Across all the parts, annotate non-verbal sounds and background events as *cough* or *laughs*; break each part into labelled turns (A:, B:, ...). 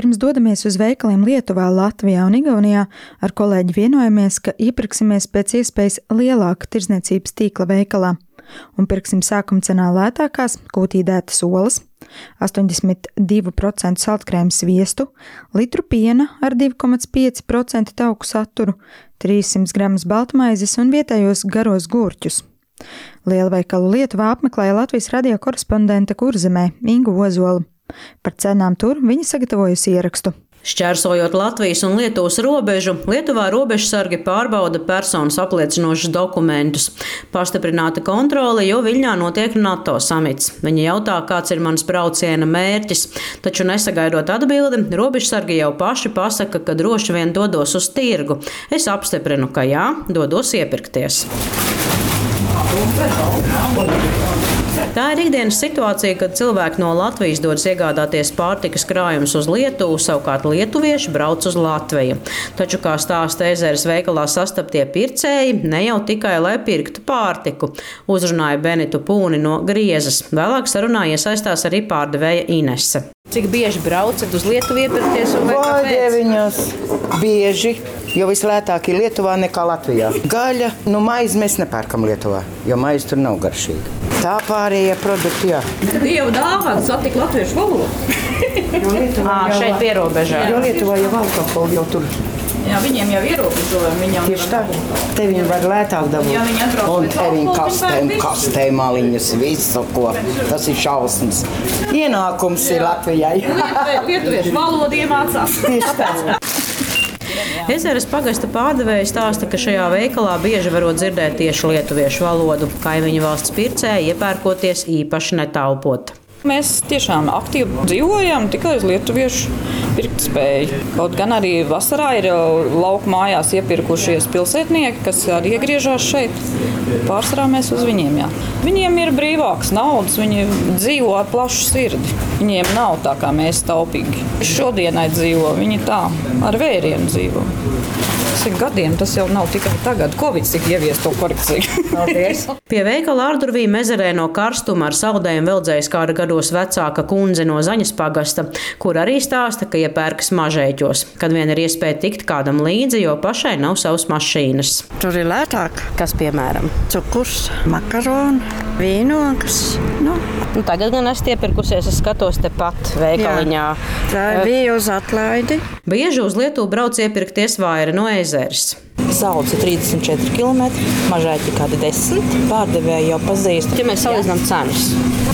A: Pirms dodamies uz veikaliem Lietuvā, Latvijā un Igaunijā, ar kolēģi vienojamies, ka iepirksimies pēc iespējas lielāka tirdzniecības tīkla veikalā un pirksim sākuma cenā lētākās kūtīdētas olas, 82% saltkrēmu sviestu, litru piena ar 2,5% tauku saturu, 300 gramus baltmaizes un vietējos garos gurķus. Lielveikalu Lietuvā apmeklēja Latvijas radio korespondente Kurzemē Ingu Ozolu. Par cenām tur viņa sagatavojusi ierakstu.
B: Šķērsojot Latvijas un Lietuvas robežu, Lietuvā robežsargi pārbauda personas apliecinošus dokumentus. Pastiprināta kontrole, jo Viļņā notiek NATO samits. Viņi jautā, kāds ir mans brauciena mērķis, taču nesagaidot atbildi, robežsargi jau paši pasaka, ka droši vien dodos uz tirgu. Es apstiprinu, ka jā, dodos iepirkties. Tā ir ikdienas situācija, kad cilvēki no Latvijas dodas iegādāties pārtikas krājumus uz Lietuvu, savukārt lietuvieši brauc uz Latviju. Taču, kā stāsta ezeres veikalā sastaptie pircēji, ne jau tikai lai pirktu pārtiku, uzrunāja Benitu Pūni no Griezas. Vēlāk sarunā iesaistās arī pārdevēja Inese. Cik bieži braucat uz Lietuvu iepirkties?
C: Vāģēviņos bieži, jo vislētāk ir Lietuvā nekā Latvijā. Gaļa, nu maizi mēs nepērkam Lietuvā, jo maize tur nav garšīga. Tā pārējie produkti, jā.
B: Dievu dāvana satika latviešu valodu. Ā, *laughs* šeit pierobežā.
C: Jo Lietuvā jau alkoholu jau tur.
B: Jā, viņiem jau ierobežojumi. Viņam
C: Tieši tā. Te viņi var lētāk dabūt.
B: Ja viņi atbrauc
C: Un
B: pēc
C: te viņi
B: alkohola,
C: kastēm,
B: viņi pērk
C: kastēm maliņas, visu ko. Tas ir šausmas. Ienākums ir Latvijai.
B: Lietuviešu valodu iemācās.
C: Tieši tā. *laughs*
B: Ezeres pagasta pārdevēja stāsta, ka šajā veikalā bieži varot dzirdēt tieši lietuviešu valodu. Kaimiņu valsts pircēji iepērkoties īpaši netaupot.
D: Mēs tiešām aktīvi dzīvojam tikai uz lietuviešu pirktspēju. Kaut gan arī vasarā ir lauku mājās iepirkušies pilsētnieki, kas arī iegriežas šeit. Pārsvarā mēs uz viņiem. Jā. Viņiem ir brīvāks naudas, viņi dzīvo ar plašu sirdi. Viņiem nav tā kā mēs taupīgi. Šodienai dzīvo, viņi tā ar vērienu dzīvo. Tas ir gadiem, tas jau nav tikai tagad. Covid tik ievies to korekciju. *laughs*
B: Paldies! Pie veikala ārdurvī mezerē no karstuma ar saldējumu veldzējas kāda gados vecāka kundze no Zaņas pagasta, kur arī stāsta, ka iepērkas mažēķos, kad vien ir iespēja tikt kādam līdzi, jo pašai nav savas mašīnas.
E: Tur ir lētāk.
B: Kas piemēram?
E: Cukurs, makaroni, vīnogas. Nu,
B: Nu, tagad gan esmu iepirkusies, es skatos tepat veikaliņā.
E: tā bija uz atlaidi.
B: Bieži uz Lietuvu brauc iepirkties vaira no ezeres.
F: Zelts ir 34 km, mažāķi kādi 10. Pārdevēji jau pazīst.
B: Ja mēs salīdzinām cenas,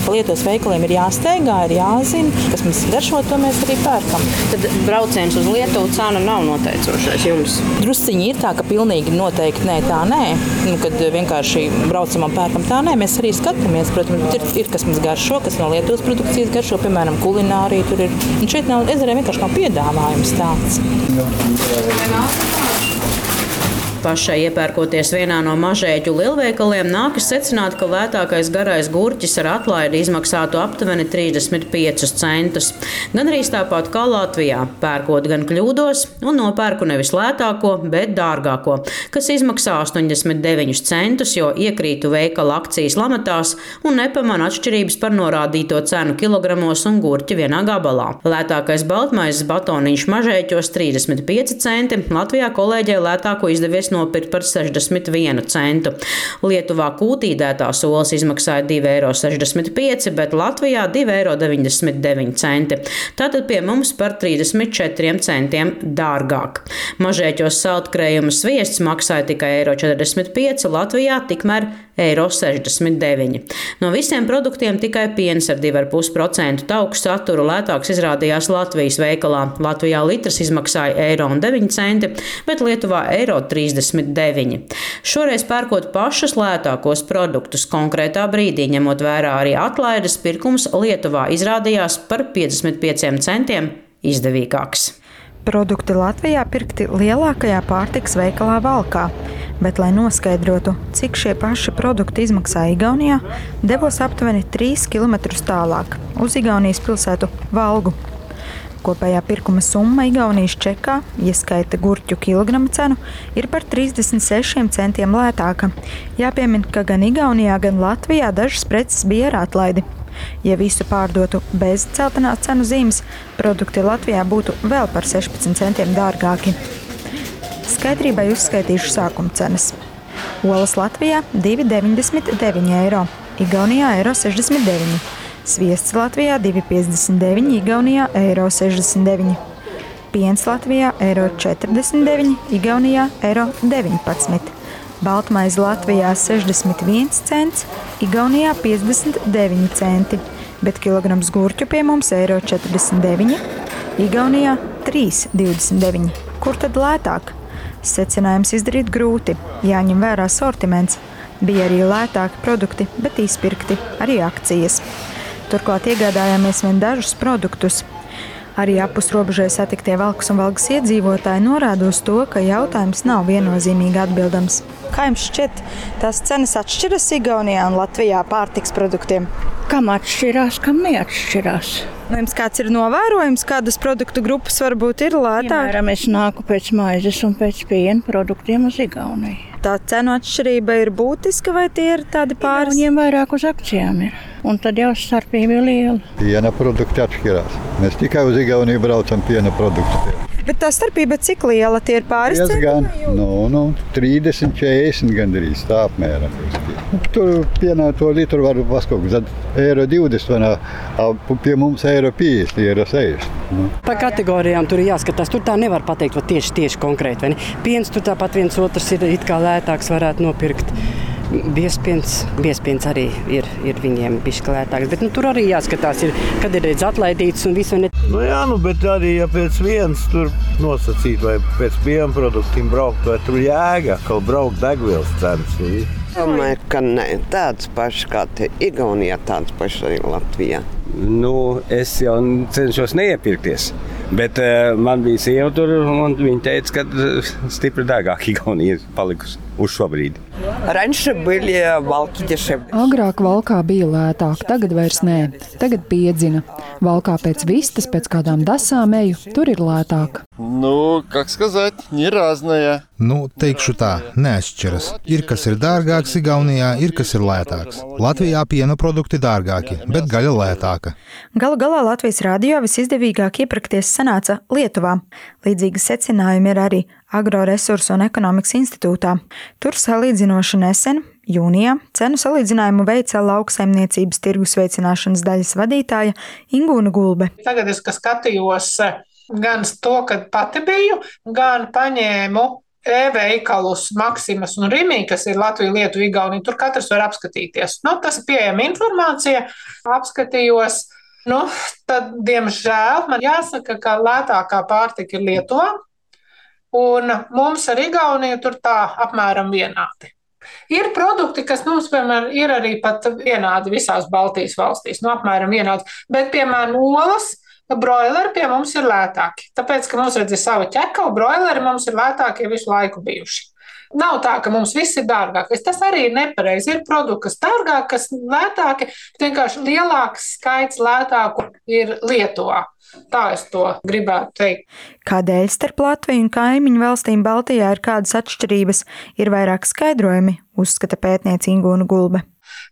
F: Lietuvas veikaliem ir jāsteigā, ir jāzina, kas mums garšo, to mēs arī pērkam.
B: tad brauciens uz Lietuvu cena nav noteicošais jums.
F: Drusciņi ir tā, ka pilnīgi noteikti nē, tā nē. Nu, kad vienkārši braucam un pērkam tā, nē, mēs arī skatāmies. Protams, ir, ir kas mums garšo, kas no Lietuvas produkcijas garšo, piemēram, kulinārija. Tur ir. Un šeit nav, ezerē vienkārši nav piedāvājums tāds.
B: Pašai iepērkoties vienā no mažēķu lielveikaliem, nākas secināt, ka lētākais garais gurķis ar atlaidi izmaksātu aptuveni 35 centus. Gan arī tāpat kā Latvijā, pērkot gan kļūdos un nopērku nevis lētāko, bet dārgāko, kas izmaksā 89 centus, jo iekrītu veikala akcijas lamatās un nepamanu atšķirības par norādīto cenu kilogramos un gurķi vienā gabalā. Lētākais baltmaizes batoniņš mažēķos 35 centi, Latvijā kolēģei lētāko izdevies nopirkt par 61 centu. Lietuvā kūtīdētās olas izmaksāja 2,65 eiro, bet Latvijā 2,99 eiro. Tātad pie mums par 34 centiem dārgāk. Mažēķos saltkrējuma sviests maksāja tikai 1,45 eiro, Latvijā tikmēr 1,69 eiro. No visiem produktiem tikai piens ar 2,5% tauku saturu lētāks izrādījās Latvijas veikalā. Latvijā litrs izmaksāja 1,9 eiro, bet Lietuvā 1,39 eiro. Šoreiz pērkot pašus lētākos produktus konkrētā brīdī, ņemot vērā arī atlaides, pirkums Lietuvā izrādījās par 55 centiem izdevīgāks.
A: Produkti Latvijā pirkti lielākajā pārtiks veikalā Valkā, bet, lai noskaidrotu, cik šie paši produkti izmaksā Igaunijā, devos aptuveni 3 km tālāk uz Igaunijas pilsētu Valgu. Kopējā pirkuma summa Igaunijas čekā, ieskaita gurķu kilogramu cenu, ir par 36 centiem lētāka. Jāpiemina, ka gan Igaunijā, gan Latvijā dažas preces bija ar atlaidi. Ja visu pārdotu bez celtenās cenu zīmes, produkti Latvijā būtu vēl par 16 centiem dārgāki. Skaidrībai uzskaitīšu sākuma cenas. Olas Latvijā 2,99 eiro, Igaunijā eiro 69, sviests Latvijā 2,59, Igaunijā eiro 69, piens Latvijā eiro 49, Igaunijā eiro 19. Baltmaize Latvijā 61 cents, Igaunijā 59 centi, bet kilograms gurķu pie mums eiro 49, Igaunijā 3,29. Kur tad lētāk? Secinājums izdarīt grūti, jāņem vērā sortiments. Bija arī lētāki produkti, bet izpirkti arī akcijas. Turklāt iegādājāmies vien dažus produktus, Arī apus robežai satiktie Valkas un Valkas iedzīvotāji norāda uz to, ka jautājums nav viennozīmīgi atbildams. Kā jums šķiet, tās cenas atšķiras Igaunijā un Latvijā pārtiks produktiem?
E: Kam atšķirās, kam neatšķirās?
A: Nu, jums kāds ir novērojums, kādas produktu grupas varbūt ir lētākas?
E: Piemēram, es nāku pēc maizes un pēc piena produktiem uz Igauniju.
A: Tā cenu atšķirība ir būtiska vai tie ir tādi pāris?
E: Viņiem vairāk uz akcijām ir. Un tad jau starpība ir liela.
G: Piena produkti atšķirās. Mēs tikai uz Igauniju braucam piena produktu.
A: Bet tā starpība cik liela tie ir pāris?
G: Diezgan, nu, nu, 30, 40 gandrīz tā apmēram. Tur pienā to litru var paskaut, tad eiro 20, vai ne, pie mums eiro 50, eiro 60. Nu.
H: Pa kategorijām tur ir jāskatās. Tur tā nevar pateikt, ka tieši, tieši konkrēti. Piens tur tāpat viens otrs ir it kā lētāks, varētu nopirkt. Biespiens, biespiens arī ir, ir viņiem bijis lētāks. Bet nu, tur arī jāskatās, ir, kad ir redzēts atlaidīts un viss. Ne...
I: Nu, jā, nu, bet arī ja pēc vienas tur nosacīt, vai pēc piena produktiem braukt, vai tur jēga, ka braukt degvielas cenas.
J: Domāju, ka ne, tādas pašas kā te Igaunijā, tādas pašas arī Latvijā.
K: Nu, es jau cenšos neiepirkties. Bet uh, man bija sieva tur, un viņa teica, ka stipri dārgāk Igaunija ir palikusi uz šo brīdi.
J: Раньше были valki дешевле.
L: Agrāk valkā bija lētāk, tagad vairs nē. Tagad piedzina. Valkā pēc vistas, pēc kādām dasām eju, tur ir lētāk.
M: Nu, как сказать, не разное.
N: Nu, teikšu tā, neatšķiras. Ir kas ir dārgāks Igaunijā, ir kas ir lētāks. Latvijā piena produkti dārgāki, bet gaļa lētāka.
A: Galu galā Latvijas rādio visizdevīgāk iepirkties sanāca Lietuvā. Līdzīgi secinājumi ir arī Agroresursu un ekonomikas institūtā. Tur salīdzinoši nesen, jūnijā, cenu salīdzinājumu veica lauksaimniecības tirgus veicināšanas daļas vadītāja Ingūna Gulbe.
O: Tagad es skatījos gan to, kad pati biju, gan paņēmu e-veikalus, Maksimas un Rīgā, kas ir Latvija, Lietuva, Igaunija. Tur katrs var apskatīties. Nu, tas ir pieejama informācija. Apskatījos. Nu, tad, diemžēl, man jāsaka, ka lētākā pārtika ir Lietuvā, un mums ar Igauniju tur tā apmēram vienādi. Ir produkti, kas mums, piemēram, ir arī pat vienādi visās Baltijas valstīs, nu, apmēram vienādi, bet, piemēram, olas broileri pie mums ir lētāki. Tāpēc, ka mums redz, ir sava ķeka, broileri mums ir lētākie visu laiku bijuši. Nav tā, ka mums viss ir dārgākais. Tas arī ir nepareizi. Ir produkti, kas dārgāki, kas lētāki, bet vienkārši lielāks skaits lētāku ir Lietuvā. Tā es to gribētu teikt.
A: Kādēļ starp Latviju un kaimiņu valstīm Baltijā ir kādas atšķirības, ir vairāk skaidrojumi, uzskata pētniece Ingūna Gulbe.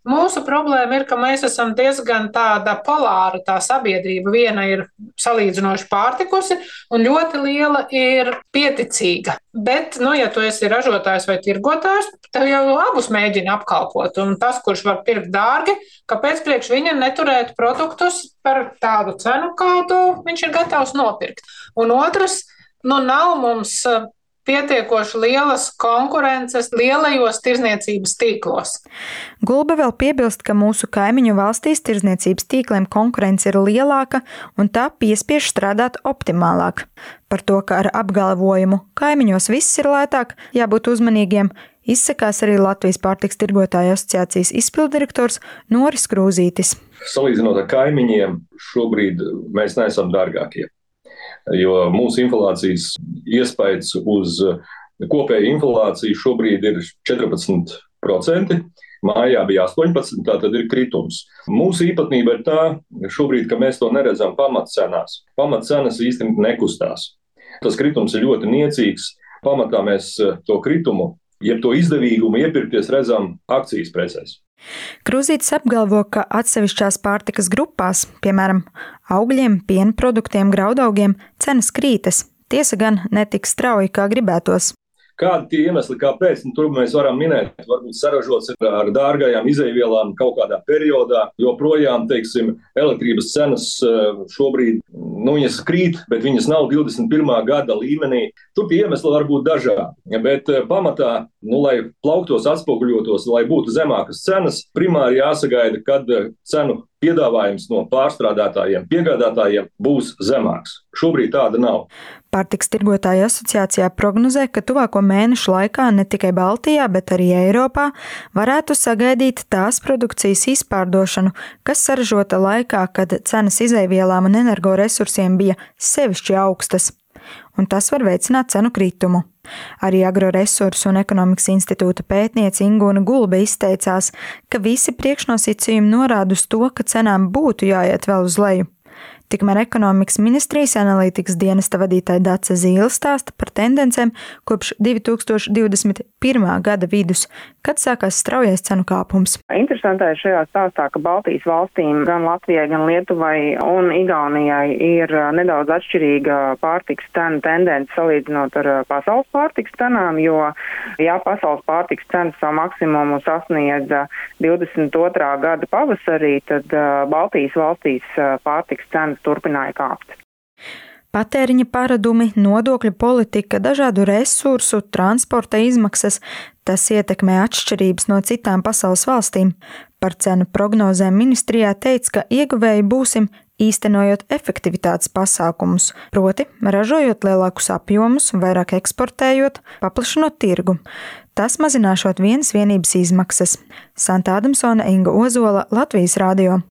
O: Mūsu problēma ir, ka mēs esam diezgan tāda polāra tā sabiedrība. Viena ir salīdzinoši pārtikusi, un ļoti liela ir pieticīga. Bet, nu, ja tu esi ražotājs vai tirgotājs, tad jau abus mēģini apkalpot. Un tas, kurš var pirkt dārgi, kāpēc priekš viņa neturēt produktus par tādu cenu, kādu viņš ir gatavs nopirkt. Un otrs, nu, nav mums pietiekoši lielas konkurences lielajos tirzniecības tīklos.
A: Gulba vēl piebilst, ka mūsu kaimiņu valstīs tirzniecības tīkliem konkurence ir lielāka un tā piespiež strādāt optimālāk. Par to, ka ar apgalvojumu kaimiņos viss ir lētāk, jābūt uzmanīgiem, izsakās arī Latvijas pārtiks tirgotāju asociācijas izpildirektors Noris Krūzītis.
P: Salīdzinot ar kaimiņiem, šobrīd mēs neesam dārgākie jo mūsu inflācijas iespējas uz kopēju inflāciju šobrīd ir 14%. Mājā bija 18, tā tad ir kritums. Mūsu īpatnība ir tā, šobrīd, ka mēs to neredzam pamatcenās. Pamatcenas īstenībā nekustās. Tas kritums ir ļoti niecīgs. Pamatā mēs to kritumu, jeb to izdevīgumu iepirkties redzam akcijas precēs.
A: Krūzītis apgalvo, ka atsevišķās pārtikas grupās, piemēram, augļiem, piena produktiem, graudaugiem, cenas krītas. Tiesa gan netik strauji, kā gribētos.
P: Kādi tie iemesli, kāpēc? Nu, tur mēs varam minēt, varbūt saražots ar dārgajām izēvielām kaut kādā periodā. Joprojām, teiksim, elektrības cenas eh, šobrīd nu, krīt, bet viņas nav 21. gada līmenī. Tur tie iemesli var būt dažādi. Bet eh, pamatā, nu, lai plauktos, atspoguļotos, lai būtu zemākas cenas, primāri jāsagaida, kad eh, cenu piedāvājums no pārstrādātājiem, piegādātājiem būs zemāks. Šobrīd tāda nav.
A: Pārtiks tirgotāja asociācijā prognozē, ka tuvāko mēnešu laikā ne tikai Baltijā, bet arī Eiropā varētu sagaidīt tās produkcijas izpārdošanu, kas saražota laikā, kad cenas izēvielām un energoresursiem bija sevišķi augstas un tas var veicināt cenu kritumu. Arī Agroresursu un ekonomikas institūta pētniece Ingūna Gulbe izteicās, ka visi priekšnosacījumi norāda uz to, ka cenām būtu jāiet vēl uz leju. Tikmēr ekonomikas ministrijas analītikas dienesta vadītāja Dāca Zīle stāsta par tendencēm kopš 2021. gada vidus, kad sākās straujais cenu kāpums.
Q: Interesantais šajā stāstā, ka Baltijas valstīm, gan Latvijai, gan Lietuvai un Igaunijai ir nedaudz atšķirīga pārtiks cenu tendence salīdzinot ar pasaules pārtiks cenām, jo, ja pasaules pārtiks cenas savu maksimumu sasniedza 22. gada pavasarī, tad Baltijas valstīs pārtiks cenas cenas turpināja kāpt.
A: Patēriņa paradumi, nodokļu politika, dažādu resursu, transporta izmaksas - tas ietekmē atšķirības no citām pasaules valstīm. Par cenu prognozēm ministrijā teica, ka ieguvēji būsim īstenojot efektivitātes pasākumus, proti, ražojot lielākus apjomus, vairāk eksportējot, paplašinot tirgu. Tas mazināšot vienas vienības izmaksas. Santa Adamsona, Inga Ozola, Latvijas Rādio.